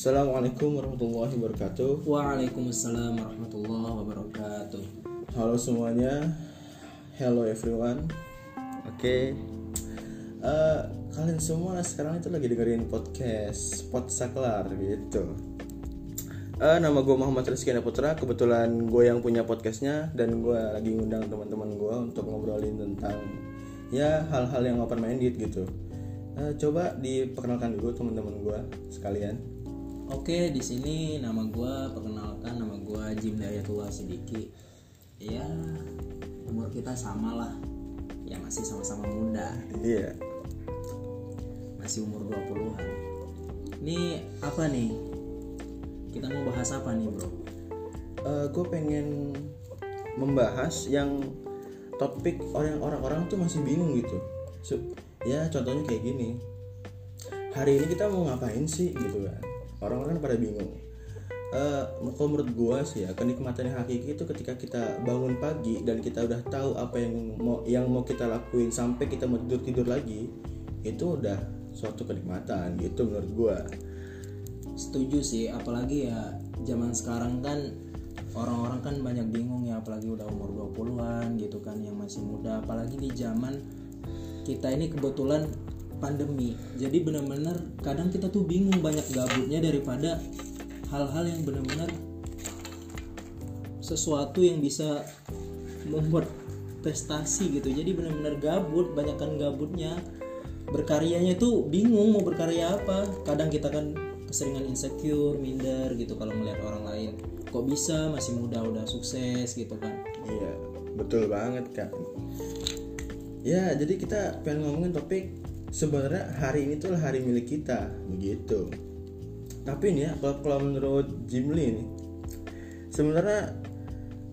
Assalamualaikum warahmatullahi wabarakatuh. Waalaikumsalam warahmatullahi wabarakatuh. Halo semuanya, hello everyone. Oke, Eh, kalian semua sekarang itu lagi dengerin podcast Pot Saklar gitu. Eh, nama gue Muhammad Rizky Putra. Kebetulan gue yang punya podcastnya dan gue lagi ngundang teman-teman gue untuk ngobrolin tentang ya hal-hal yang open minded gitu. Eh, coba diperkenalkan dulu teman-teman gue sekalian. Oke, di sini nama gua perkenalkan nama gua Jim Dayatullah Sidiki. Ya, umur kita sama lah. Ya masih sama-sama muda, Iya. masih umur 20-an. Ini apa nih? Kita mau bahas apa nih, Bro? gue Eh, pengen membahas yang topik orang orang-orang tuh masih bingung gitu. So- ya contohnya kayak gini. Hari ini kita mau ngapain sih gitu kan? Orang-orang kan pada bingung. Eh, kalau menurut gue sih ya kenikmatan yang hakiki itu ketika kita bangun pagi dan kita udah tahu apa yang mau yang mau kita lakuin sampai kita mau tidur tidur lagi itu udah suatu kenikmatan gitu menurut gue. Setuju sih, apalagi ya zaman sekarang kan orang-orang kan banyak bingung ya apalagi udah umur 20-an gitu kan yang masih muda apalagi di zaman kita ini kebetulan pandemi. Jadi benar-benar kadang kita tuh bingung banyak gabutnya daripada hal-hal yang benar-benar sesuatu yang bisa membuat prestasi gitu. Jadi benar-benar gabut, banyakkan gabutnya. Berkaryanya tuh bingung mau berkarya apa. Kadang kita kan keseringan insecure, minder gitu kalau melihat orang lain. Kok bisa masih muda udah sukses gitu kan. Iya, betul banget kak. Ya, jadi kita pengen ngomongin topik sebenarnya hari ini tuh hari milik kita, begitu. Tapi nih ya, kalau, kalau menurut Jim Lee nih, sebenarnya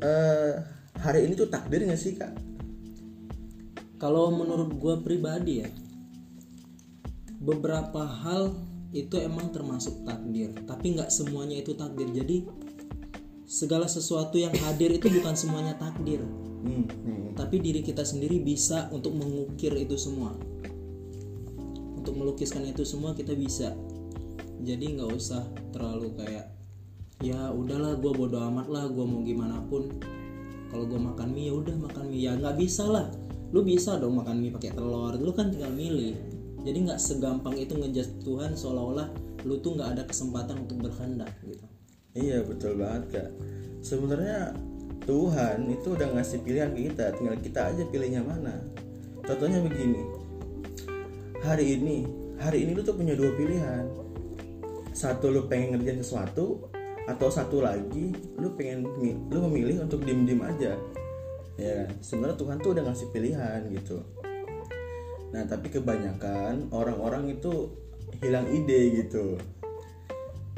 eh, hari ini tuh takdir nggak sih kak? Kalau menurut gue pribadi ya, beberapa hal itu emang termasuk takdir, tapi nggak semuanya itu takdir. Jadi segala sesuatu yang hadir itu bukan semuanya takdir, Hmm, hmm. tapi diri kita sendiri bisa untuk mengukir itu semua, untuk melukiskan itu semua kita bisa. Jadi nggak usah terlalu kayak ya udahlah gue bodo amat lah gue mau gimana pun. Kalau gue makan mie ya udah makan mie. Ya nggak bisa lah. Lu bisa dong makan mie pakai telur. Lu kan tinggal milih. Jadi nggak segampang itu ngejudge Tuhan seolah-olah lu tuh nggak ada kesempatan untuk berkehendak gitu. Iya betul banget kak. Sebenarnya Tuhan itu udah ngasih pilihan kita, tinggal kita aja pilihnya mana. Contohnya begini, hari ini, hari ini lu tuh punya dua pilihan. Satu lu pengen ngerjain sesuatu, atau satu lagi lu pengen lu memilih untuk diem diem aja. Ya kan? Sebenarnya Tuhan tuh udah ngasih pilihan gitu. Nah tapi kebanyakan orang-orang itu hilang ide gitu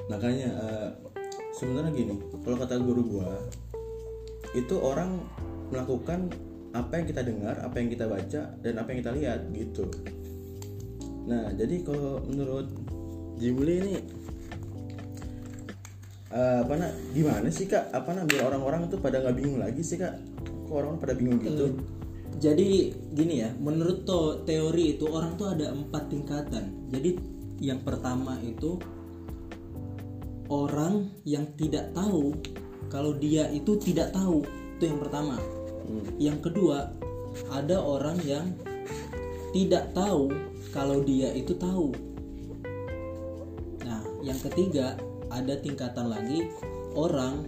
makanya eh, sebenarnya gini kalau kata guru gua itu orang melakukan apa yang kita dengar apa yang kita baca dan apa yang kita lihat gitu nah jadi kalau menurut Jimli ini eh, apa nak gimana sih kak? Apa nak biar orang-orang tuh pada nggak bingung lagi sih kak? Kok orang pada bingung gitu? Eh, jadi gini ya menurut to- teori itu orang tuh ada empat tingkatan. Jadi yang pertama itu orang yang tidak tahu kalau dia itu tidak tahu itu yang pertama. Hmm. yang kedua ada orang yang tidak tahu kalau dia itu tahu nah yang ketiga ada tingkatan lagi orang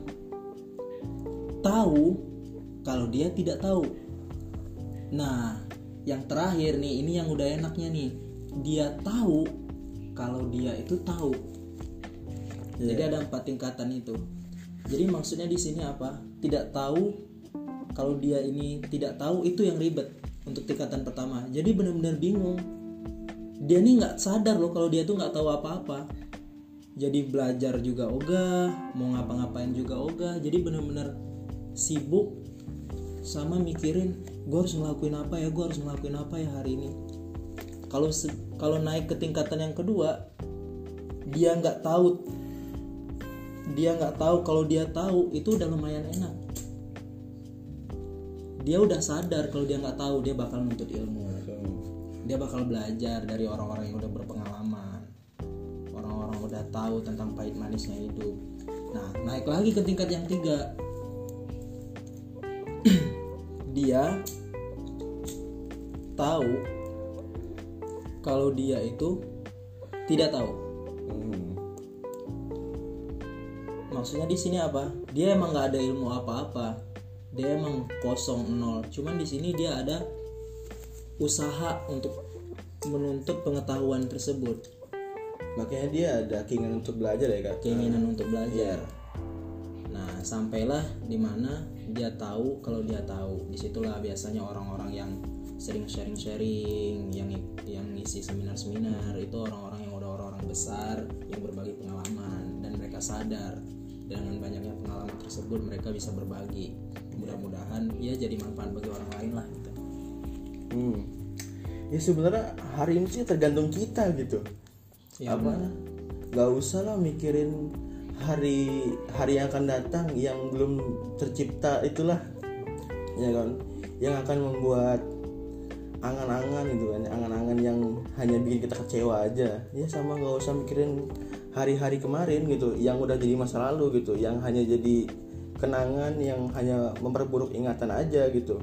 tahu kalau dia tidak tahu Nah, yang terakhir nih, ini yang udah enaknya nih. Dia tahu kalau dia itu tahu. Jadi ada empat tingkatan itu. Jadi maksudnya di sini apa? Tidak tahu kalau dia ini tidak tahu itu yang ribet untuk tingkatan pertama. Jadi benar-benar bingung. Dia nih nggak sadar loh kalau dia tuh nggak tahu apa-apa. Jadi belajar juga ogah, mau ngapa-ngapain juga ogah. Jadi benar-benar sibuk sama mikirin gue harus ngelakuin apa ya gue harus ngelakuin apa ya hari ini kalau kalau naik ke tingkatan yang kedua dia nggak tahu dia nggak tahu kalau dia tahu itu udah lumayan enak dia udah sadar kalau dia nggak tahu dia bakal nuntut ilmu dia bakal belajar dari orang-orang yang udah berpengalaman. Orang-orang udah tahu tentang pahit manisnya hidup. Nah naik lagi ke tingkat yang tiga. Dia tahu kalau dia itu tidak tahu. Hmm. maksudnya di sini apa? Dia emang nggak ada ilmu apa-apa. Dia emang kosong nol. Cuman di sini dia ada usaha untuk menuntut pengetahuan tersebut. Makanya dia ada keinginan untuk belajar ya kak? Keinginan untuk belajar. Nah sampailah di mana dia tahu kalau dia tahu. Di situlah biasanya orang-orang yang sering sharing-sharing yang yang ngisi seminar-seminar itu orang-orang yang udah orang-orang besar yang berbagi pengalaman dan mereka sadar. Dengan banyaknya pengalaman tersebut mereka bisa berbagi. Mudah-mudahan ya jadi manfaat bagi orang lain lah gitu Hmm. Ya sebenarnya hari ini sih tergantung kita gitu. Ya, apa? Gak usah lah mikirin hari hari yang akan datang yang belum tercipta itulah, ya kan? Yang akan membuat angan-angan gitu kan, angan-angan yang hanya bikin kita kecewa aja. Ya sama gak usah mikirin hari-hari kemarin gitu, yang udah jadi masa lalu gitu, yang hanya jadi kenangan yang hanya memperburuk ingatan aja gitu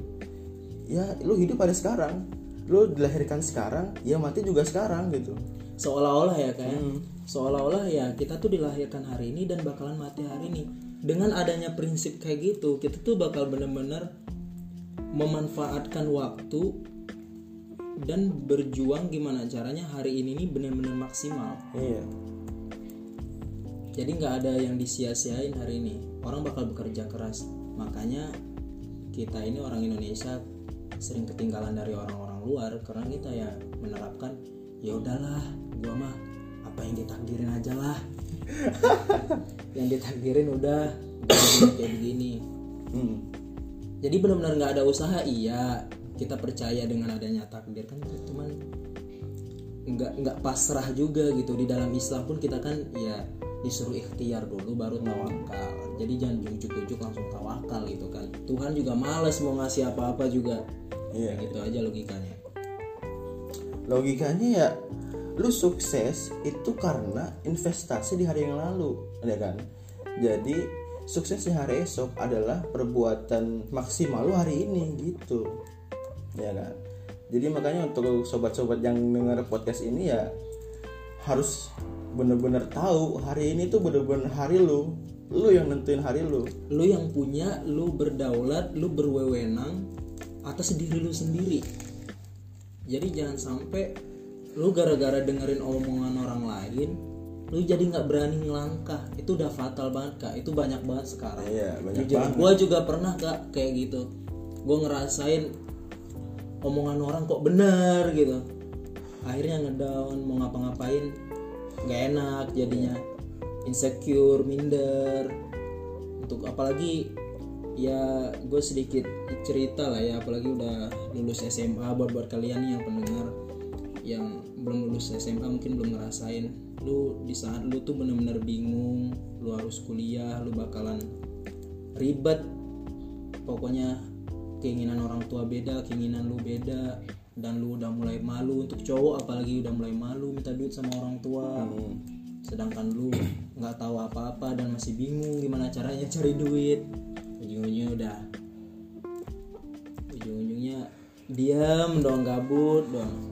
ya lu hidup pada sekarang. Lu dilahirkan sekarang ya mati juga sekarang gitu. Seolah-olah ya kayak seolah-olah ya kita tuh dilahirkan hari ini dan bakalan mati hari ini. Dengan adanya prinsip kayak gitu kita tuh bakal bener-bener memanfaatkan waktu dan berjuang gimana caranya hari ini nih bener-bener maksimal. Iya. Jadi nggak ada yang disia-siain hari ini. Orang bakal bekerja keras. Makanya kita ini orang Indonesia sering ketinggalan dari orang-orang luar karena kita ya menerapkan ya udahlah gua mah apa yang ditakdirin aja lah. Yang ditakdirin udah gua kayak begini. Hmm. jadi benar-benar nggak ada usaha iya. Kita percaya dengan adanya takdir kan cuman nggak nggak pasrah juga gitu. Di dalam Islam pun kita kan ya disuruh ikhtiar dulu baru tawakal. Jadi jangan ujuk-ujuk langsung tawakal gitu kan. Tuhan juga males mau ngasih apa-apa juga iya. Gitu aja logikanya. Logikanya ya lu sukses itu karena investasi di hari yang lalu ya kan? Jadi sukses di hari esok adalah perbuatan maksimal lu hari ini gitu. Ya kan? Jadi makanya untuk sobat-sobat yang dengar podcast ini ya harus bener-bener tahu hari ini tuh bener-bener hari lu. Lu yang nentuin hari lu. Lu yang punya lu berdaulat lu berwewenang atas diri lu sendiri. Jadi jangan sampai lu gara-gara dengerin omongan orang lain lu jadi nggak berani ngelangkah. Itu udah fatal banget kak. Itu banyak banget sekarang. Iya banyak Jujur, banget. gue juga pernah kak kayak gitu. Gue ngerasain omongan orang kok benar gitu. Akhirnya ngedown mau ngapa-ngapain nggak enak jadinya. Insecure minder. Untuk apalagi ya gue sedikit cerita lah ya apalagi udah lulus SMA buat buat kalian yang pendengar yang belum lulus SMA mungkin belum ngerasain. Lu di saat lu tuh bener-bener bingung lu harus kuliah lu bakalan ribet. Pokoknya keinginan orang tua beda keinginan lu beda dan lu udah mulai malu. Untuk cowok apalagi udah mulai malu minta duit sama orang tua. Hmm. sedangkan lu nggak tahu apa-apa dan masih bingung gimana caranya cari duit ujung-ujungnya udah. Ujung-ujungnya diam dong gabut dong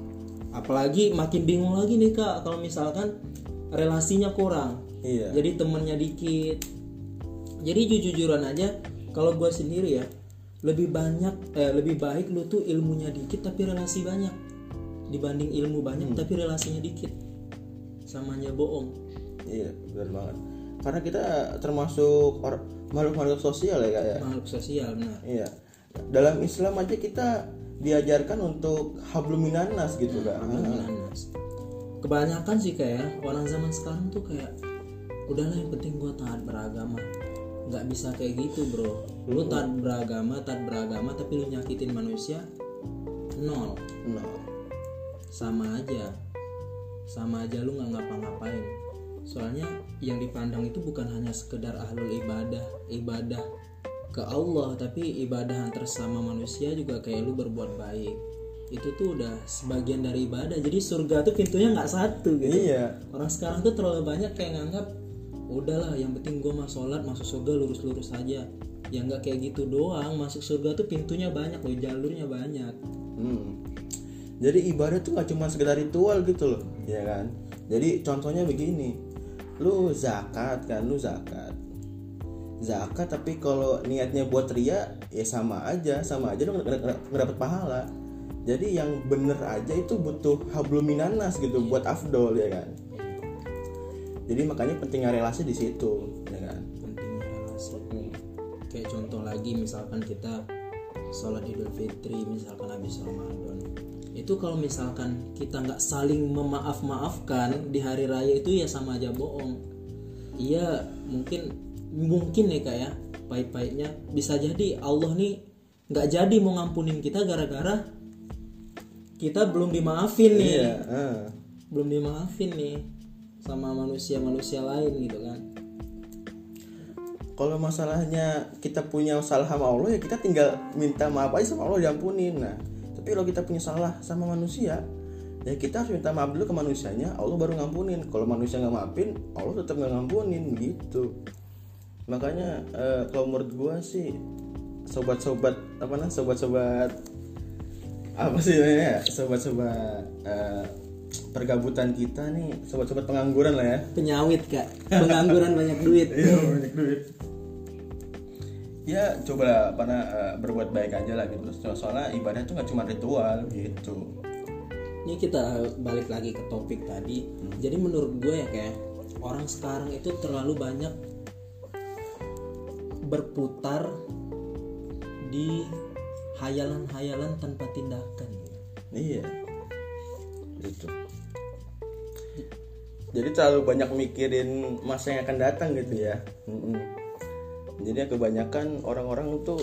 apalagi makin bingung lagi nih kak kalau misalkan relasinya kurang. Iya. Jadi temennya dikit. Jadi jujur-jujuran aja kalau gue sendiri ya lebih banyak eh, lebih baik lu tuh ilmunya dikit tapi relasi banyak. Dibanding ilmu banyak tapi relasinya dikit. Samanya bohong. Iya benar banget. Karena kita termasuk or- makhluk-makhluk sosial ya kak ya? Makhluk sosial benar. Iya. Dalam Islam aja kita diajarkan untuk habluminanas gitu kan. Nanas. kebanyakan sih kayak orang zaman sekarang tuh kayak udahlah yang penting gua taat beragama. Nggak bisa kayak gitu bro. Lu taat beragama taat beragama tapi lu nyakitin manusia nol. Nah, sama aja. Sama aja lu nggak ngapa-ngapain soalnya yang dipandang itu bukan hanya sekedar ahlul ibadah ibadah ke Allah tapi ibadah antar sama manusia juga kayak lu berbuat baik. Itu tuh udah sebagian dari ibadah. Jadi surga tuh pintunya nggak satu gitu. Iya. Orang sekarang tuh terlalu banyak kayak nganggap udahlah yang penting gue mah sholat masuk surga lurus-lurus aja. Ya nggak kayak gitu doang. Masuk surga tuh pintunya banyak loh jalurnya banyak. Hmm. Jadi ibadah tuh gak cuma sekedar ritual gitu loh, ya kan? Jadi contohnya begini, lu zakat kan, lu zakat, zakat tapi kalau niatnya buat ria ya sama aja, sama aja lu dapet pahala. Jadi yang bener aja itu butuh hablum minanas gitu buat afdol ya kan. Jadi makanya pentingnya relasi di situ, ya kan? pentingnya relasi kayak contoh lagi misalkan kita sholat idul fitri misalkan habis ramadan itu kalau misalkan kita nggak saling memaaf maafkan di hari raya itu ya sama aja bohong. Iya mungkin mungkin nih kak ya. Pahit-pahitnya. Bisa jadi Allah nih nggak jadi mau ngampunin kita gara-gara kita belum dimaafin nih. Iya, ah. belum dimaafin nih sama manusia-manusia lain gitu kan. Kalau masalahnya kita punya salah sama Allah ya kita tinggal minta maaf aja sama Allah diampunin nah tapi kalau kita punya salah sama manusia ya kita harus minta maaf dulu ke manusianya. Allah baru ngampunin. Kalau manusia nggak maafin Allah tetap nggak ngampunin gitu. Makanya eh, kalau menurut gua sih sobat-sobat apa nah sobat-sobat apa sih namanya sobat-sobat eh, pergabutan kita nih sobat-sobat pengangguran lah ya. Penyawit kak. Pengangguran banyak duit. Iya banyak duit. Ya coba apa nah, eh, berbuat baik aja lah gitu. So- Soalnya ibadah itu nggak cuma ritual gitu. ini kita balik lagi ke topik tadi jadi menurut gue ya kayak orang sekarang itu terlalu banyak berputar di hayalan-hayalan tanpa tindakan Iya. Gitu. Jadi terlalu banyak mikirin masa yang akan datang gitu ya. Jadi kebanyakan orang-orang tuh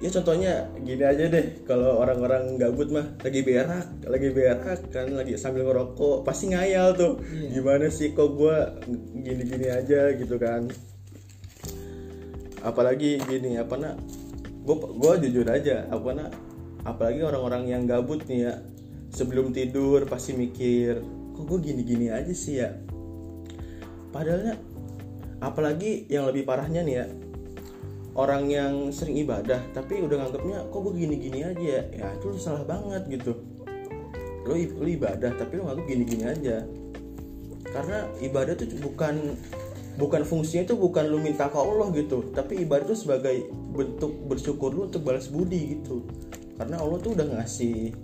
ya contohnya gini aja deh kalau orang-orang gabut mah lagi berak lagi berak kan lagi sambil ngerokok pasti ngayal tuh. Gimana sih kok gua gini-gini aja gitu kan? Apalagi gini apa nak gue gue jujur aja apa nak apalagi orang-orang yang gabut nih ya sebelum tidur pasti mikir kok gue gini-gini aja sih ya? Padahalnya apalagi yang lebih parahnya nih ya orang yang sering ibadah tapi udah nganggapnya kok gue gini-gini aja ya? Ya itu salah banget gitu. Lo, ibadah tapi lu nganggap gini-gini aja. Karena ibadah tuh bukan bukan fungsinya itu bukan lu minta ke Allah gitu tapi ibadah itu sebagai bentuk bersyukur lu untuk balas budi gitu. Karena Allah tuh udah ngasih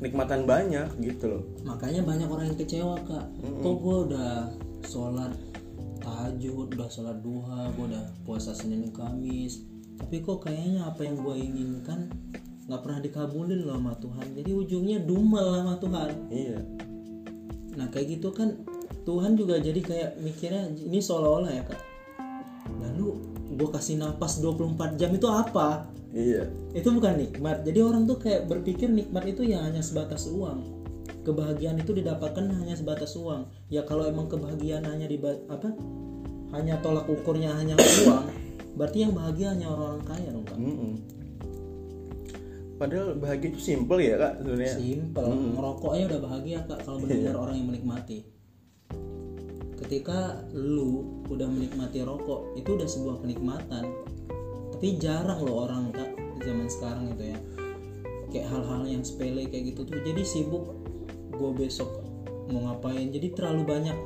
kenikmatan banyak gitu loh. Makanya banyak orang yang kecewa kak. Kok gue udah sholat tahajud udah sholat duha gue udah puasa senin kamis. Tapi kok kayaknya apa yang gue inginkan nggak pernah dikabulin loh sama Tuhan. Jadi ujungnya dumel sama Tuhan. Iya. Nah kayak gitu kan Tuhan juga jadi kayak mikirnya ini seolah-olah ya kak. Lalu gue kasih napas 24 jam itu apa? Iya. Itu bukan nikmat. Jadi orang tuh kayak berpikir nikmat itu ya hanya sebatas uang kebahagiaan itu didapatkan hanya sebatas uang. Ya kalau emang kebahagiaan hanya di apa? Hanya tolak ukurnya hanya uang berarti yang bahagia hanya orang-orang kaya dong kak. Mm-mm. padahal bahagia itu simple ya kak sebenarnya. Simple. Ngerokok aja udah bahagia kak kalau benar-benar orang yang menikmati. Ketika lu udah menikmati rokok itu udah sebuah kenikmatan. Tapi jarang loh orang kak zaman sekarang itu ya. Kayak hal-hal yang sepele kayak gitu tuh jadi sibuk gue besok mau ngapain. Jadi terlalu banyak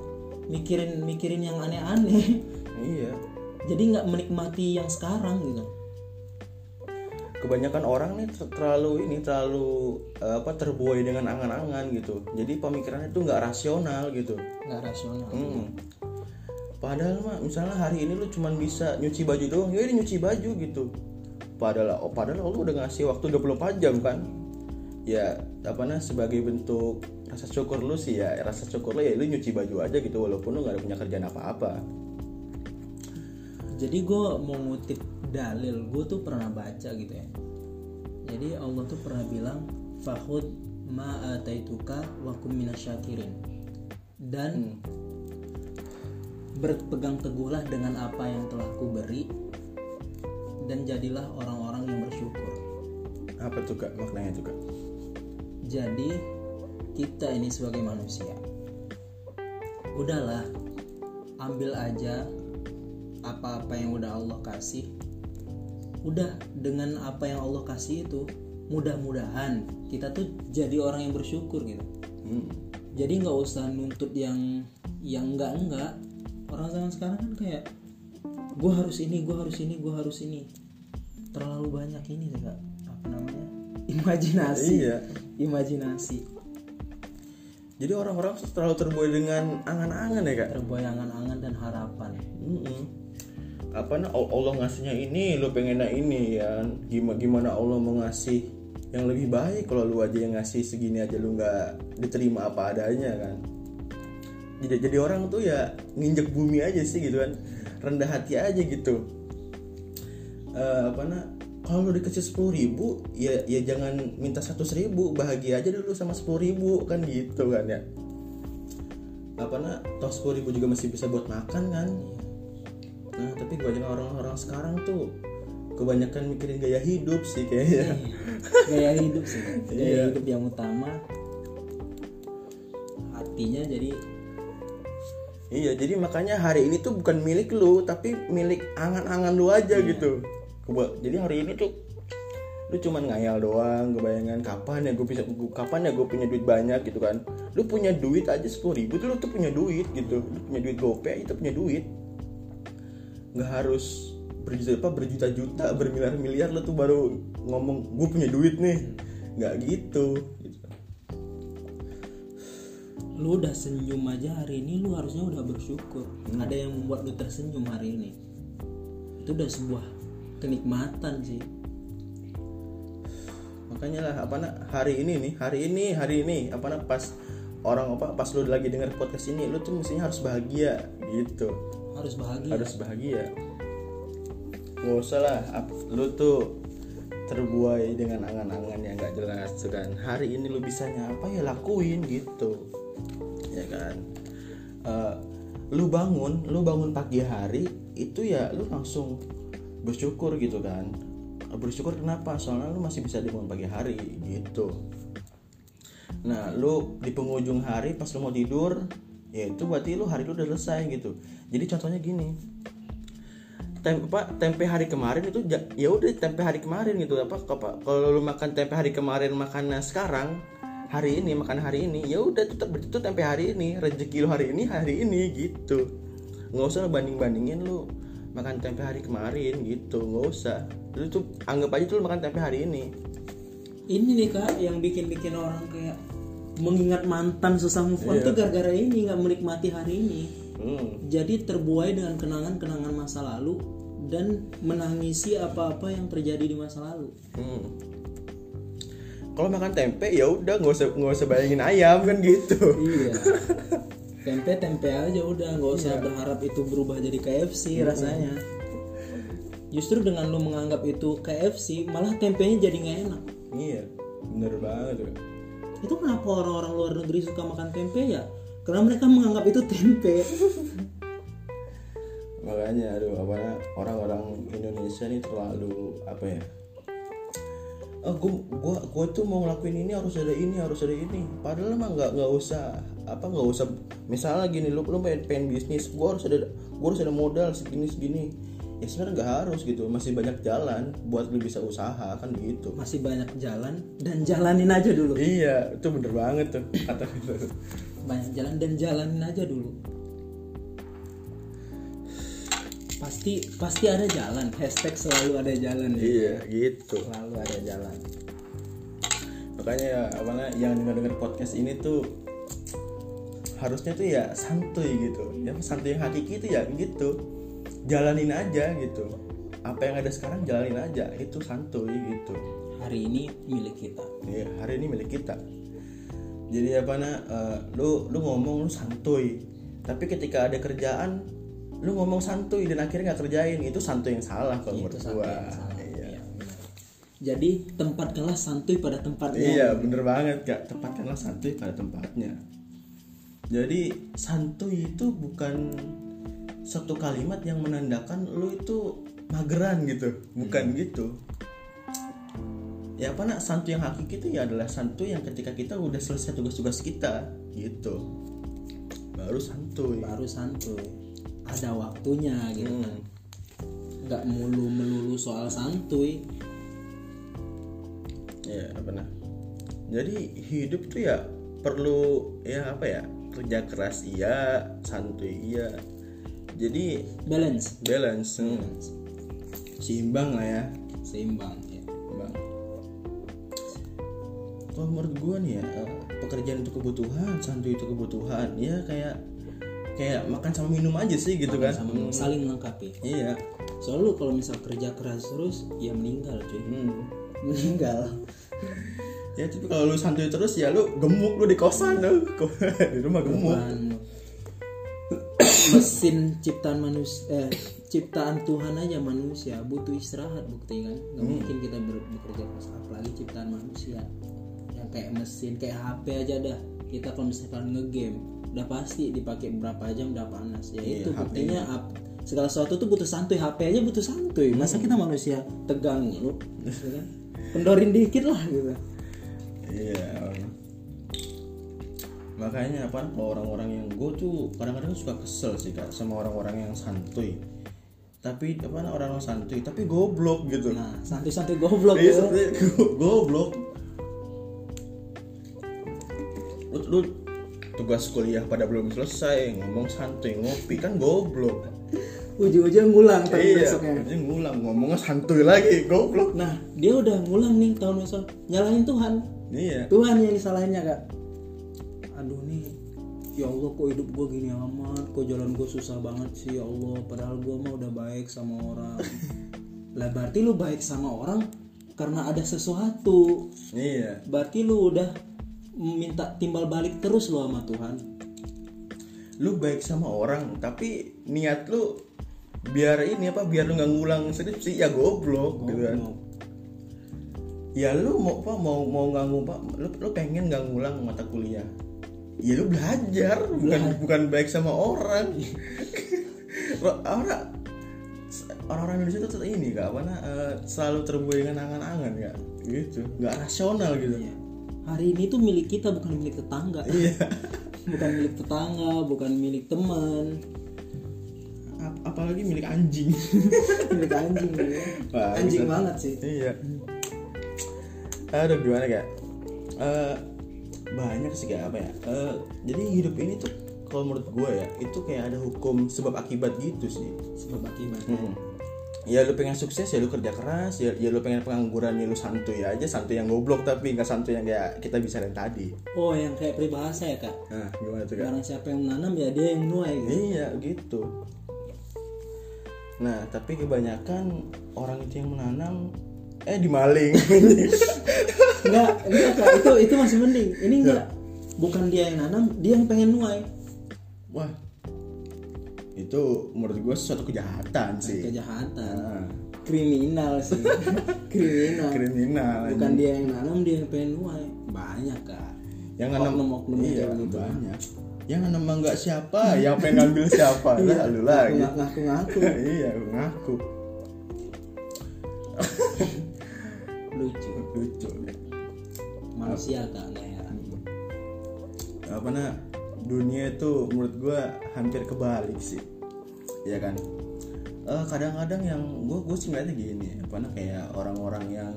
mikirin mikirin yang aneh-aneh. Iya. Jadi nggak menikmati yang sekarang gitu. Kebanyakan orang nih ter- terlalu ini terlalu eh, apa terbuai dengan angan-angan gitu. Jadi pemikirannya tuh nggak rasional gitu. Nggak rasional. Hmm. Padahal mah misalnya hari ini lu cuman bisa nyuci baju doang, ya udah nyuci baju gitu. Padahal oh, padahal lu udah ngasih waktu 24 jam kan. Ya apa nah sebagai bentuk rasa syukur lu sih ya, rasa syukur lu ya lu nyuci baju aja gitu walaupun lu gak ada punya kerjaan apa-apa. jadi gue mau ngutip dalil gue tuh pernah baca gitu ya. Jadi Allah tuh pernah bilang fahud ma ataituka wa kum minasyakirin. Dan berpegang teguhlah dengan apa yang telah ku beri dan jadilah orang-orang yang bersyukur. Apa Kak? Maknanya Kak? jadi kita ini sebagai manusia udahlah ambil aja apa-apa yang udah Allah kasih. Udah dengan apa yang Allah kasih itu mudah-mudahan kita tuh jadi orang yang bersyukur gitu. Hmm. jadi nggak usah nuntut yang yang enggak enggak orang zaman sekarang kan kayak gue harus ini gue harus ini gue harus ini. Terlalu banyak ini kak. Apa namanya? Imajinasi. Iya. imajinasi Jadi orang-orang terlalu terbuai dengan angan-angan ya kak. terbuai angan-angan dan harapan Mm-mm. Apa nah Allah ngasihnya ini, lo pengennya ini ya. Gimana gimana Allah mau ngasih yang lebih baik kalau lu aja yang ngasih segini aja lu nggak diterima apa adanya kan. Jadi jadi orang tuh ya nginjek bumi aja sih gitu kan, rendah hati aja gitu. Eh, apa nah kalau lu dikasih sepuluh ribu ya ya jangan minta seratus ribu bahagia aja dulu sama sepuluh ribu kan gitu kan ya. Apa nah toh sepuluh ribu juga masih bisa buat makan kan. Nah tapi kebanyakan orang-orang sekarang tuh kebanyakan mikirin gaya hidup sih kayaknya. Gaya hidup sih. Gaya Iya. hidup yang utama. Hatinya jadi iya jadi makanya hari ini tuh bukan milik lu tapi milik angan-angan lu aja gitu. Keba- jadi hari ini tuh lu cuman ngayal doang kebayangan kapan ya gue bisa kapan ya gue punya duit banyak gitu kan. Lu punya duit aja sepuluh ribu tuh lu tuh punya duit gitu. Lu punya duit gopay itu punya duit. Nggak harus berjuta apa berjuta-juta bermiliar-miliar lu tuh baru ngomong gue punya duit nih. Nggak gitu. Gitu lu udah senyum aja hari ini lu harusnya udah bersyukur. Ada yang membuat lu tersenyum hari ini. Itu udah sebuah kenikmatan sih. Makanya lah apa nak hari ini nih hari ini hari ini apa nak pas orang apa pas lu lagi denger podcast ini lu tuh mestinya harus bahagia gitu. Harus bahagia. Harus bahagia. Gak usah lah lu tuh terbuai dengan angan-angan yang gak jelas kan. Hari ini lu bisanya apa ya lakuin gitu. Ya kan? Eh, lu bangun lu bangun pagi hari itu ya lu langsung bersyukur gitu kan. Bersyukur kenapa? Soalnya lu masih bisa dibangun pagi hari gitu. Nah lu di penghujung hari pas lu mau tidur ya itu berarti lu hari lu udah selesai gitu. Jadi contohnya gini tempe tempe hari kemarin itu ya udah tempe hari kemarin gitu. Apa kalau lu makan tempe hari kemarin makannya sekarang hari ini makan hari ini ya udah tetap itu tempe hari ini rezeki lu hari ini hari ini gitu. Nggak usah banding bandingin lu makan tempe hari kemarin gitu nggak usah lu tuh anggap aja tuh lu makan tempe hari ini ini nih kak yang bikin-bikin orang kayak mengingat mantan susah move on Iya. tuh gara-gara ini nggak menikmati hari ini hmm. jadi terbuai dengan kenangan-kenangan masa lalu dan menangisi apa-apa yang terjadi di masa lalu hmm. kalau makan tempe ya udah nggak usah nggak usah bayangin ayam kan gitu iya tempe tempe aja udah nggak usah berharap itu berubah jadi KFC rasanya. Justru dengan lu menganggap itu KFC malah tempenya jadi nggak enak. Iya bener banget tuh itu kenapa orang-orang luar negeri suka makan tempe ya? Karena mereka menganggap itu tempe. Makanya aduh apa orang-orang Indonesia nih terlalu apa ya oh, gua, gua gua tuh mau ngelakuin ini harus ada ini harus ada ini. Padahal mah nggak nggak usah apa nggak usah. Misalnya gini lu lu pengen, pengen bisnis gua harus ada gua harus ada modal segini segini. Ya sebenarnya nggak harus gitu masih banyak jalan buat lu bisa usaha kan gitu. Masih banyak jalan dan jalanin aja dulu. Iya itu bener banget tuh kata banyak jalan dan jalanin aja dulu pasti pasti ada jalan. Hashtag selalu ada jalan ya. iya gitu. Selalu ada jalan. Makanya ya apa namanya, yang dengar dengar podcast ini tuh harusnya tuh ya santuy gitu. Ya santuy yang hakiki itu ya gitu. Jalanin aja gitu. Apa yang ada sekarang jalanin aja. Itu santuy gitu. Hari ini milik kita. Ya hari ini milik kita. Jadi apa nah eh, lu lu ngomong lu santuy. Tapi ketika ada kerjaan lu ngomong santuy dan akhirnya nggak kerjain itu santuy yang salah kalau menurut gua. iya. Iya, jadi tempatkanlah santuy pada tempatnya. Iya bener banget kak. Tempatkanlah santuy pada tempatnya. Jadi santuy itu bukan Satu kalimat yang menandakan lu itu mageran gitu. Bukan gitu. Ya apa nak santuy yang hakiki itu ya adalah santuy yang ketika kita udah selesai tugas-tugas kita gitu. Baru santuy. Baru santuy ada waktunya gitu Hmm. kan nggak mulu melulu soal santuy ya apa nah jadi hidup tuh ya perlu ya apa ya kerja keras iya santuy iya jadi balance balance hmm. seimbang lah ya seimbang ya. Bang. Kalau menurut gue nih ya eh, pekerjaan itu kebutuhan, santuy itu kebutuhan. Ya kayak kayak makan sama minum aja sih gitu kan. sama Hmm. saling melengkapi Iya. soalnya lu kalau misal kerja keras terus ya meninggal cuy Hmm. meninggal Ya tapi kalau lu santuy terus ya lu gemuk lu di kosan lu. di rumah gemuk. Bukan mesin ciptaan manusia eh, ciptaan Tuhan aja manusia butuh istirahat bukti kan nggak Hmm. mungkin kita bekerja keras apalagi ciptaan manusia yang kayak mesin kayak HP aja dah kita kalau misalkan ngegame udah pasti dipakai berapa jam udah panas ya Iya, itu HP. buktinya ap- segala sesuatu tuh butuh santuy HP aja butuh santuy masa kita manusia tegang lu gitu kan kendorin dikit lah gitu Iya. Makanya apa kalau orang-orang yang gue tuh kadang-kadang suka kesel sih kak sama orang-orang yang santuy. Tapi apa orang-orang santuy tapi goblok gitu. nah santuy-santuy goblok Iya, ya. go- goblok. Lu, tugas kuliah pada belum selesai ngomong santuy ngopi kan goblok. ujung-ujung ngulang tahun iya, besoknya dia ngulang ngomongnya santuy lagi goblok. Nah, dia udah ngulang nih tahun besok nyalahin Tuhan. Iya. Tuhan yang disalahinnya kak. Aduh nih, ya Allah kok hidup gue gini amat, kok jalan gue susah banget sih ya Allah. Padahal gue mah udah baik sama orang. lah berarti lu baik sama orang karena ada sesuatu. Iya. Berarti lu udah minta timbal balik terus lo sama Tuhan. Lu baik sama orang tapi niat lu biar ini apa biar lu nggak ngulang skripsi ya goblok gitu kan. ya lu mau apa mau mau nggak ngubah lu, lu pengen nggak ngulang mata kuliah ya lu belajar bukan bukan baik sama orang orang orang-orang Indonesia tuh ini kak apa eh, selalu terbuai dengan angan-angan kak gitu nggak rasional gitu Iya. Hari ini tuh milik kita bukan milik tetangga. iya bukan milik tetangga, bukan milik teman. Ap- apalagi milik anjing milik anjing ya. Wah, anjing bisa. banget sih iya aduh gimana kak Eh, banyak sih kayak apa ya Eh, jadi hidup ini tuh kalau menurut gue ya itu kayak ada hukum sebab akibat gitu sih sebab akibat Mm-mm. Ya lu pengen sukses ya lu kerja keras. Ya, ya lu pengen pengangguran ya lu santuy aja. Santuy yang goblok tapi nggak santuy yang kayak kita bisa tadi. Oh yang kayak peribahasa ya kak? Nah gimana tuh kak? Barang siapa yang menanam ya dia yang menuai gitu. Iya gitu. Nah tapi kebanyakan orang itu yang menanam eh dimaling enggak enggak kak. Itu itu masih mending. Ini enggak bukan dia yang nanam dia yang pengen nuai wah itu menurut gue sesuatu kejahatan sih. kejahatan. Nah, kriminal sih. Kriminal. Kriminal bukan dia yang nanam dia yang pengen banyak kak. Yang nanam yang iya gitu. banyak. Yang nanam nggak siapa? Yang pengen ngambil siapa? Lah lu lagi. Ngaku ngaku iya ngaku. Lucu. Lucu. Manusia kak nggak heran. Apa nah dunia itu menurut gua hampir kebalik sih. Ya kan? Eh, kadang-kadang yang gue gue sih ngeliatnya gini apa nah kayak orang-orang yang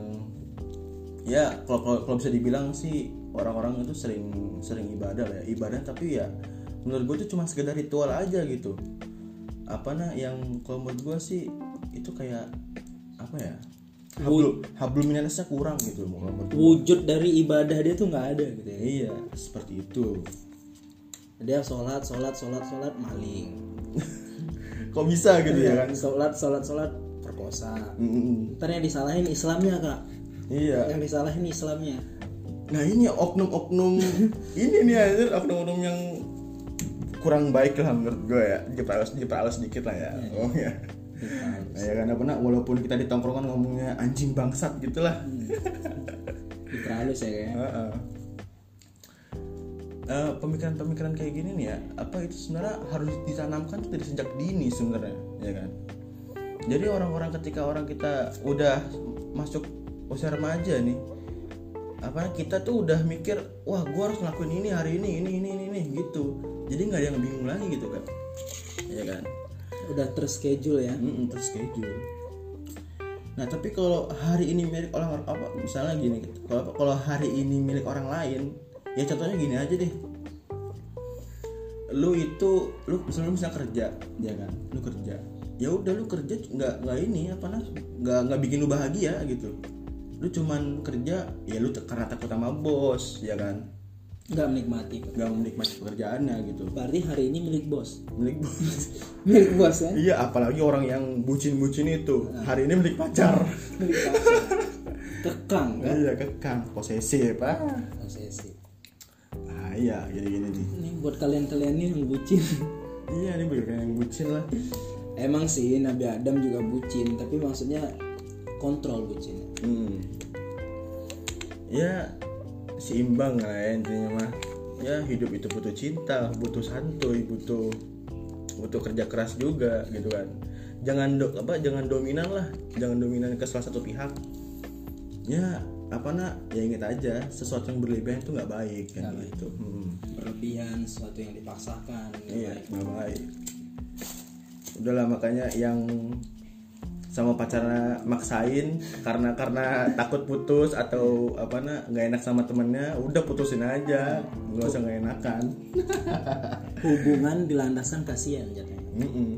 ya kalau kalau bisa dibilang sih orang-orang itu sering sering ibadah lah ya. Ibadah tapi ya menurut gue itu cuma sekedar ritual aja gitu. Apa nah yang kalau menurut gue sih itu kayak apa ya hablum hablum minanasnya kurang gitu menurut gua. wujud dari ibadah dia tuh nggak ada gitu ya. Iya seperti itu dia sholat sholat sholat sholat maling. Kok bisa gitu ya? kan? Sholat sholat sholat perkosa ntar yang disalahin Islamnya kak. Iya. Yang disalahin Islamnya. Nah ini oknum-oknum ini nih anjir oknum-oknum yang kurang baik lah menurut gue ya. Diperhalus diperhalus sedikit lah ya. Oh ya nah, ya apa nak walaupun kita di tongkrongan ngomongnya anjing bangsat gitulah. Diperhalus ya kayak. Heeh. Eh, pemikiran-pemikiran kayak gini nih ya apa itu sebenarnya harus ditanamkan dari sejak dini sebenarnya ya kan? Jadi orang-orang ketika orang kita udah masuk usia remaja nih apa kita tuh udah mikir wah gua harus ngelakuin ini hari ini ini ini ini, ini gitu. Jadi nggak ada yang bingung lagi gitu kan ya kan? Udah terschedule ya? Mm-mm, terschedule. Nah tapi kalau hari ini milik orang apa misalnya gini kalau kalau hari ini milik orang lain ya contohnya gini aja deh. Lu itu lu misalnya bisa kerja ya kan? Lu kerja. Ya udah lu kerja nggak nggak ini apa nah nggak nggak bikin lu bahagia gitu. Lu cuman kerja ya lu karena takut sama bos ya kan? Nggak menikmati. Nggak menikmati pekerjaannya gitu. Berarti hari ini milik bos? Milik bos. Milik bos kan iya apalagi orang yang bucin-bucin itu. Hari ini milik pacar. Milik pacar. Kekang kan? Iya kekang. Posesif ah. Posesif iya gini gini nih. Ini buat kalian-kalian nih yang bucin. Iya ini bener yang bucin lah. Emang sih Nabi Adam juga bucin tapi maksudnya kontrol bucin. Hmm. ya seimbang lah ya intinya mah. Ya hidup itu butuh cinta butuh santuy butuh butuh kerja keras juga gitu kan. Jangan do, apa jangan dominan lah. Jangan dominan ke salah satu pihak. Ya apa nak ya ingat aja sesuatu yang berlebihan itu nggak baik kan Nggak gitu Hmm. berlebihan sesuatu yang dipaksakan Iya, baik. nggak baik. Udahlah makanya yang sama pacarnya maksain karena karena takut putus atau apa na nggak enak sama temennya udah putusin aja nggak usah nggak enakan hubungan dilandaskan kasihan jatuhnya Mm-mm.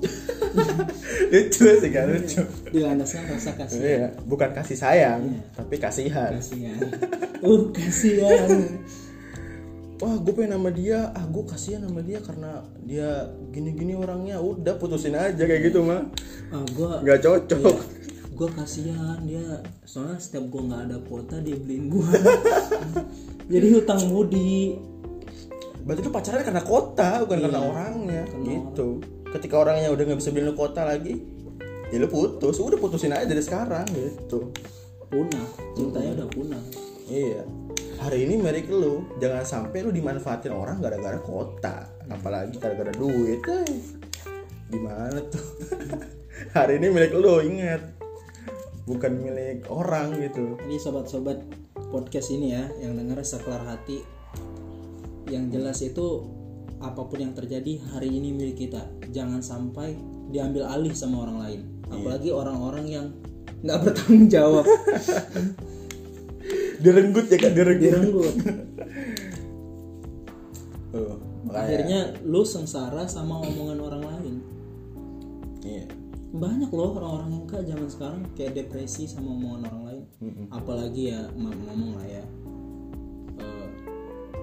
lucu sih kan lucu. Dilandaskan rasa kasihan iya bukan kasih sayang tapi kasihan. Kasihan. Uh kasihan. Wah gue pengen sama dia. Ah gue kasihan sama dia karena dia gini-gini orangnya. Udah putusin aja kayak gitu mah. Ah gua nggak cocok. gue kasihan dia. Soalnya setiap gue nggak ada kuota dia beliin gue jadi hutang budi. Berarti itu pacaran karena kota, bukan karena orangnya. gitu. Ketika orangnya udah nggak bisa beliin lu kota lagi, ya lu putus. Udah putusin aja dari sekarang gitu. punah cintanya udah punah Iya. Hari ini milik lu, jangan sampai lu dimanfaatin orang gara-gara kota, apalagi gara-gara duit. Eh. Gimana tuh? Hari ini milik lu, ingat. Bukan milik orang gitu. ini sobat-sobat podcast ini ya yang denger saklar hati yang jelas itu apa pun yang terjadi hari ini milik kita jangan sampai diambil alih sama orang lain. Apalagi orang-orang yang nggak bertanggung jawab. Direnggut ya kan, direnggut. direnggut. Tuh, makanya. akhirnya lu sengsara sama omongan orang lain. Iya. banyak loh orang-orang yang kak zaman sekarang kayak depresi sama omongan orang lain. Apalagi ya ngomong lah ya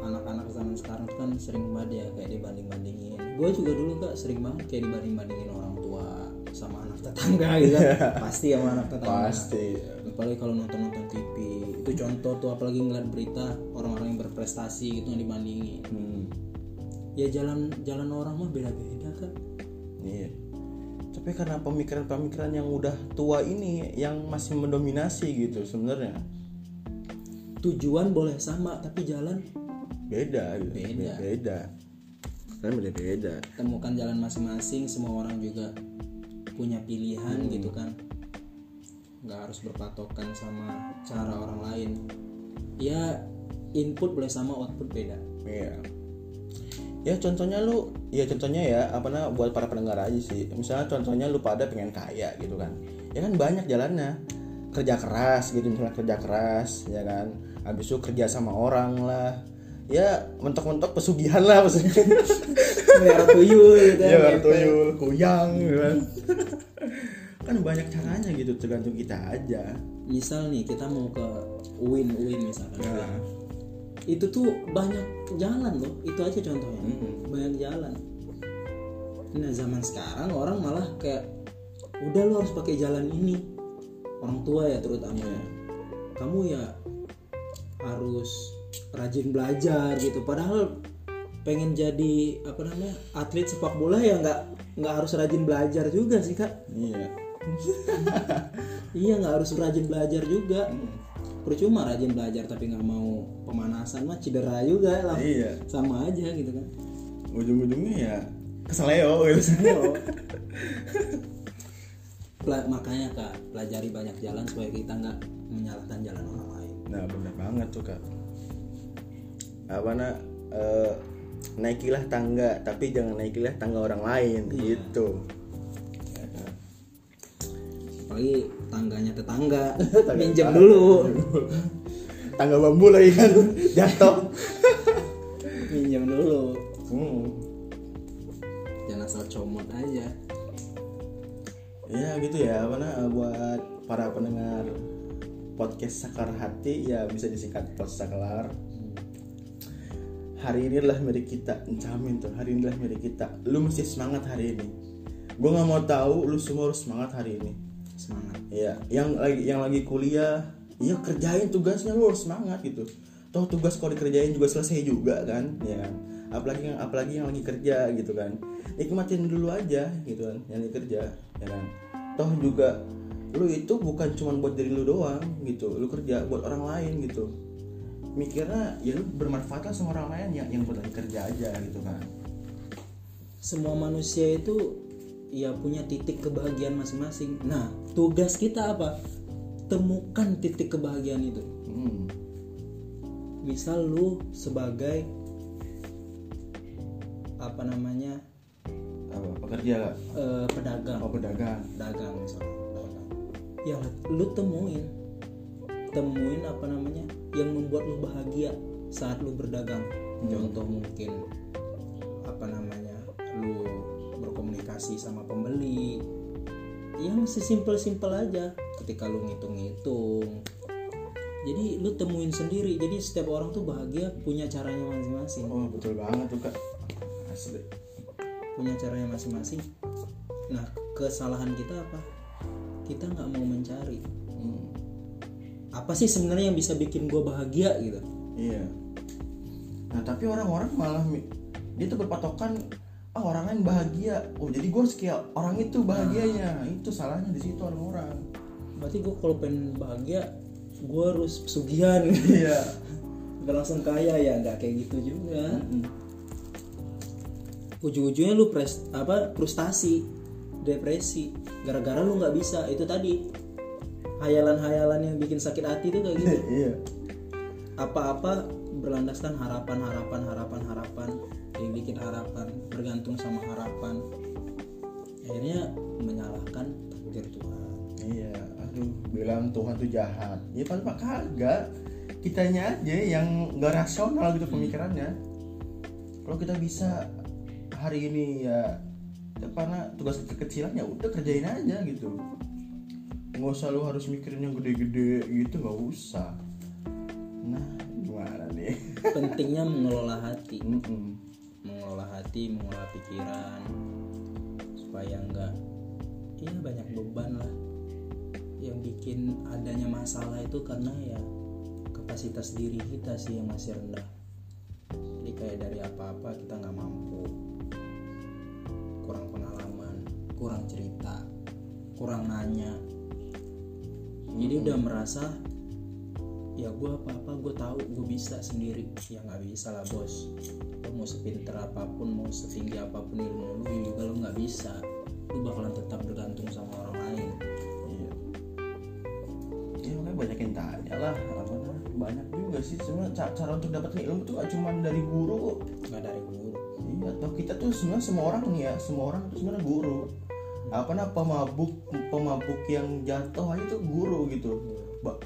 anak-anak zaman sekarang tuh kan sering banget ya kayak dibanding bandingin gue juga dulu kak sering banget kayak dibanding bandingin orang tua sama anak tetangga gitu kan. Pasti sama anak tetangga. Pasti. apalagi kalau nonton nonton TV itu contoh tuh apalagi ngeliat berita orang-orang yang berprestasi gitu yang dibandingin. Hmm. ya jalan jalan orang mah beda-beda kan Iya. Tapi karena pemikiran-pemikiran yang udah tua ini yang masih mendominasi gitu sebenarnya. Tujuan boleh sama tapi jalan beda gitu. Beda. Beda. Kan beda-beda. temukan jalan masing-masing semua orang juga punya pilihan gitu kan nggak harus berpatokan sama cara orang lain ya input boleh sama output beda Iya. Ya contohnya lu, ya contohnya ya apa namanya buat para pendengar aja sih. Misalnya contohnya lu pada pengen kaya gitu kan. Ya kan banyak jalannya. Kerja keras gitu misalnya kerja keras ya kan. Habis itu kerja sama orang lah. Ya mentok-mentok pesugihan lah pesugihan. biar tuyul gitu Iya kan. baru tuyul, kuyang gitu kan. kan banyak caranya gitu tergantung kita aja. misal nih kita mau ke UIN UIN misalkan Nah, itu tuh banyak jalan loh itu aja contohnya Mm-mm. banyak jalan nah zaman sekarang orang malah kayak udah lo harus pakai jalan ini orang tua ya terutama ya kamu ya harus rajin belajar gitu. Padahal pengen jadi apa namanya atlet sepak bola ya nggak nggak harus rajin belajar juga sih kak. Iya. iya nggak harus rajin belajar juga. Percuma rajin belajar tapi nggak mau pemanasan mah cedera juga lah. Iya. sama aja gitu kan. Ujung-ujungnya ya keseleo gitu. Makanya kak pelajari banyak jalan supaya kita nggak menyalahkan jalan orang lain. Nah bener banget tuh kak Apa nak eh, Naikilah tangga Tapi jangan naikilah tangga orang lain Iya. Gitu. Apalagi tangganya tetangga Tangga minjem dulu. Tangga bambu lagi kan Jatuh. Minjem dulu. Hmm. jangan asal comot aja. Ya gitu ya. Apa nak eh, Buat para pendengar Podcast Saklar Hati Ya bisa disingkat Podcast Saklar Hari ini adalah milik kita Jamin tuh Hari ini adalah milik kita Lu mesti semangat hari ini Gue nggak mau tahu Lu semua harus semangat hari ini semangat Iya, yang lagi yang lagi kuliah, iya kerjain tugasnya lu harus semangat gitu. Toh tugas kalau dikerjain juga selesai juga kan, ya. kan? Apalagi yang apalagi yang lagi kerja gitu kan. Nikmatin dulu aja gitu kan, yang lagi kerja, ya kan. Toh juga lu itu bukan cuma buat diri lu doang gitu, lu kerja buat orang lain gitu. Mikirnya ya lu bermanfaat lah sama orang lain yang yang buat kerja aja gitu kan. semua manusia itu ya punya titik kebahagiaan masing-masing. Nah tugas kita apa? Temukan titik kebahagiaan itu. Hmm. misal lu sebagai apa namanya Apa? Pekerja? eh, pedagang. Oh pedagang. dagang misalnya. Ya lu temuin. Temuin apa namanya yang membuat lu bahagia saat lu berdagang? Contoh mungkin apa namanya lu berkomunikasi sama pembeli. Yang sesimpel-simpel aja. Ketika lu ngitung-ngitung. Jadi lu temuin sendiri. Jadi setiap orang tuh bahagia punya caranya masing-masing. Oh betul banget tuh kak. Asli. punya caranya masing-masing. Nah kesalahan kita apa? Kita nggak mau mencari. Hmm. Apa sih sebenarnya yang bisa bikin gue bahagia gitu Iya. Nah tapi orang-orang malah dia tuh berpatokan ah orang lain bahagia. Oh jadi gue harus kayak orang itu bahagianya. Itu salahnya di situ orang-orang. berarti gue kalau pengen bahagia gue harus pesugihan Iya. nggak langsung kaya ya nggak kayak gitu juga ujung-ujungnya lu pres apa frustasi depresi gara-gara lu nggak bisa itu tadi hayalan-hayalan yang bikin sakit hati itu kayak gitu Iya. apa-apa berlandaskan harapan harapan harapan harapan yang bikin harapan bergantung sama harapan akhirnya menyalahkan takdir Tuhan Iya. Aduh, bilang Tuhan tuh jahat. Ya padahal mah kagak. Kitanya aja yang gak rasional gitu pemikirannya. Kalau kita bisa hari ini ya karena tugas kekecilan ya udah kerjain aja gitu nggak usah lu harus mikirin yang gede-gede gitu nggak usah. Nah gimana nih? Pentingnya mengelola hati. Mm-mm. mengelola hati mengelola pikiran supaya enggak ya banyak beban lah. Yang bikin adanya masalah itu karena ya kapasitas diri kita sih yang masih rendah. Jadi kayak dari apa-apa kita nggak mampu. Kurang pengalaman kurang cerita kurang nanya jadi udah merasa ya gue apa apa gue tahu gue bisa sendiri. Ya nggak bisa lah bos. Lo mau sepinter apa pun mau setinggi apa pun ilmu lu juga lo nggak bisa. Lu bakalan tetap bergantung sama orang lain. Iya. Ya makanya banyakin tanya lah apa banyak juga sih. Sebenarnya ca- cara untuk dapetin ilmu tuh gak cuma dari guru kok. Nggak dari guru. Iya atau kita tuh sebenarnya semua orang nih ya semua orang tuh sebenarnya guru apa nah pemabuk pemabuk yang jatuh aja tuh guru gitu.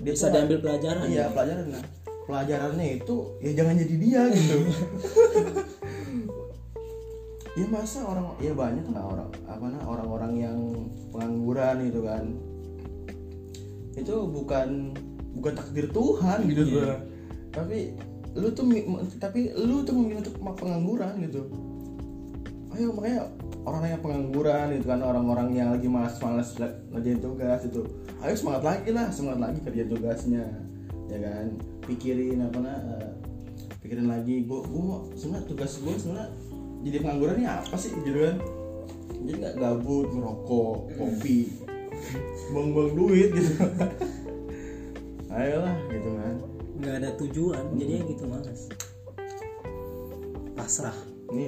Dia bisa tuh- diambil pelajaran iya ya pelajaran. Nah pelajarannya itu ya jangan jadi dia gitu. Ya masa orang ya banyak lah orang apa nah orang-orang yang pengangguran gitu kan. Itu bukan bukan takdir Tuhan gitu. Iya. tapi lu tuh tapi lu tuh memilih untuk pengangguran gitu. Ayo makanya orang yang pengangguran gitu kan orang-orang yang lagi malas-malas ngerjain tugas itu. Ayo semangat lagi lah semangat lagi kerja tugasnya ya kan? Pikirin apa nah pikirin lagi gua gua mau sebenarnya tugas gua sebenarnya jadi pengangguran ini apa sih gitu kan? Jadi nggak gabut ngerokok kopi buang-buang duit gitu. Ayolah gitu kan. Nggak ada tujuan jadinya gitu malas pasrah. Ini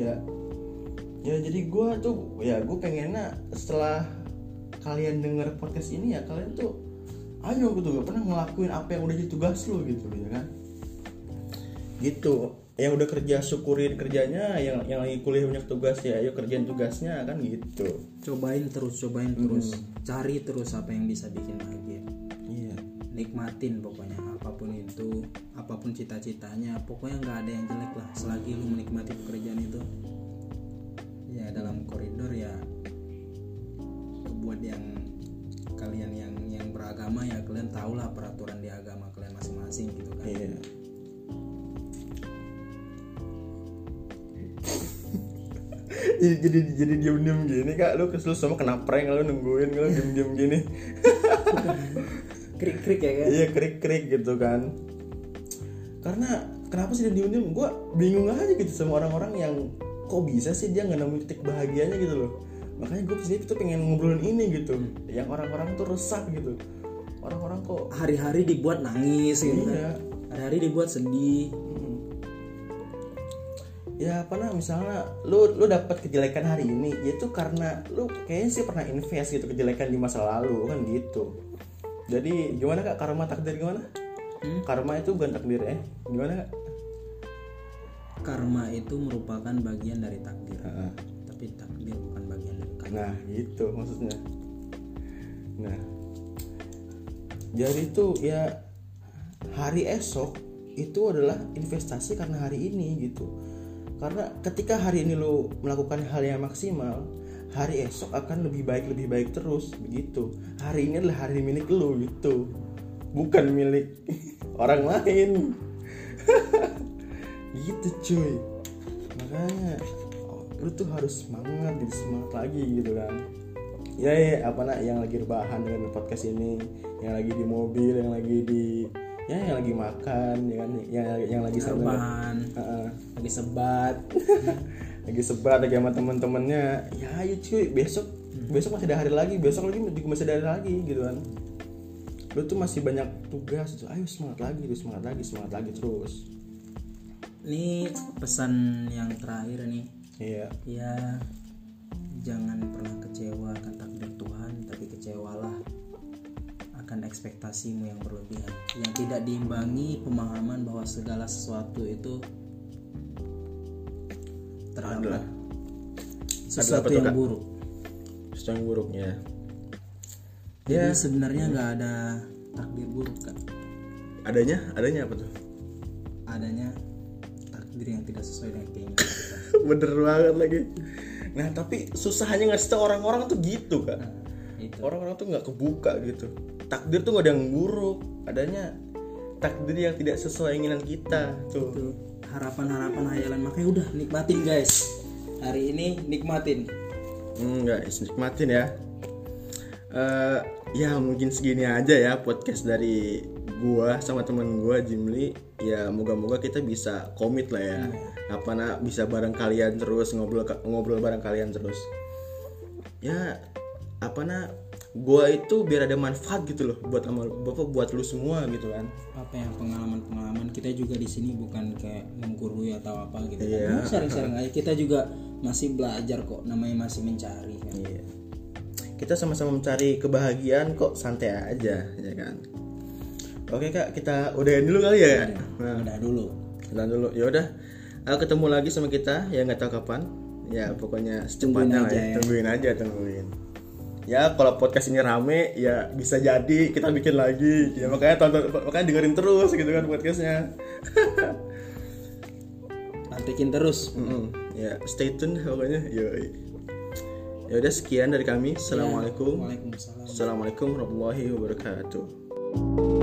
ya jadi gue tuh ya gue pengennya setelah kalian denger podcast ini ya kalian tuh ayo gitu gak pernah ngelakuin apa yang udah jadi tugas lo gitu ya kan? Gitu. Yang udah kerja syukurin kerjanya yang yang lagi kuliah banyak tugas ya ayo kerjain tugasnya kan gitu. Cobain terus cobain terus. Cari terus apa yang bisa bikin bahagia. Iya. Nikmatin pokoknya apa pun itu apa pun cita-citanya pokoknya nggak ada yang jelek lah selagi lu menikmati pekerjaan itu ya dalam koridor ya buat yang kalian yang yang beragama ya kalian tahulah peraturan di agama kalian masing-masing gitu kan. Iya. Jadi jadi jadi diem diem gini kak. Lu kesel sama kena prank lu nungguin lu diem diem gini. Krik krik ya kan iya krik krik gitu kan. Karena kenapa sih dia diem diem gue bingung aja gitu sama orang-orang yang kok bisa sih dia nggak nemu titik bahagianya gitu loh? Makanya gue sendiri tuh pengen ngobrolin ini gitu yang orang-orang tuh resah gitu. Orang-orang kok hari-hari dibuat nangis gitu kan. Iya. Hari-hari dibuat sedih. Hmm. ya apa nah misalnya lu lu dapat kejelekan hari ini itu karena lu kayaknya sih pernah invest gitu kejelekan di masa lalu kan gitu. Jadi gimana kak? Karma takdir gimana? Hmm? karma itu bukan takdir eh. Gimana kak karma itu merupakan bagian dari takdir. Heeh. tapi takdir bukan bagian dari karma. Nah gitu maksudnya. Nah. Jadi itu ya hari esok itu adalah investasi karena hari ini gitu. Karena ketika hari ini lo melakukan hal yang maksimal hari esok akan lebih baik lebih baik terus begitu. Hari ini adalah hari milik lo gitu. Bukan milik orang lain gitu cuy. Makanya oh, lu tuh harus semangat jadi semangat lagi gitu kan. Ya ya apa nak yang lagi rebahan dengan podcast ini yang lagi di mobil yang lagi di ya yang lagi makan ya kan yang yang lagi Rebahan, Heeh. lagi sebat. Lagi sebat lagi sama temen-temennya. Ya ayo cuy besok besok masih ada hari lagi besok lagi juga masih ada hari lagi gitu kan. Lu tuh masih banyak tugas tuh ayo semangat lagi terus semangat lagi semangat lagi terus ini pesan yang terakhir nih iya. Ya jangan pernah kecewa akan takdir Tuhan tapi kecewalah akan ekspektasimu yang berlebihan. Yang tidak diimbangi pemahaman bahwa segala sesuatu itu terdapat. Adalah. sesuatu Adalah yang buruk. Yang buruknya. Jadi Ya. sebenarnya nggak ada takdir buruk kan adanya? Adanya apa tuh? Adanya takdir yang tidak sesuai dengan keinginan kita. Bener banget lagi. Nah tapi susahnya ngasih tau orang-orang tuh gitu kak. Nah, itu orang-orang tuh nggak kebuka gitu. Takdir tuh gak ada yang buruk. Adanya takdir yang tidak sesuai keinginan kita tuh. Itu harapan-harapan hayalan. Makanya udah nikmatin guys. Hari ini nikmatin. Hmm, guys nikmatin ya. Eh, ya mungkin segini aja ya podcast dari gua sama temen gua Jimli ya moga-moga kita bisa komit lah ya. Apa nak bisa bareng kalian terus ngobrol ngobrol bareng kalian terus. Ya apa nak gua itu biar ada manfaat gitu loh buat amal bapak buat lu semua gitu kan. Apa yang pengalaman-pengalaman kita juga di sini bukan kayak menggurui atau apa gitu Iya. kan sharing-sharing aja. Kita juga masih belajar kok namanya masih mencari kan. Iya. Kita sama-sama mencari kebahagiaan kok santai aja, ya kan. Oke kak, kita udahin dulu kali ya. Nah, udah dulu udah dulu. Ya udah, ketemu lagi sama kita ya nggak tahu kapan. Ya pokoknya secepatnya lah aja ya. ya. Tungguin aja, tungguin. Ya kalau podcast ini rame ya bisa jadi kita bikin lagi. Ya makanya tonton, makanya dengerin terus gitu kan podcastnya. nantikin terus Mm-mm. Ya stay tune pokoknya. Yoi. Ya udah sekian dari kami. Assalamualaikum. Waalaikumsalam Assalamualaikum warahmatullahi wabarakatuh.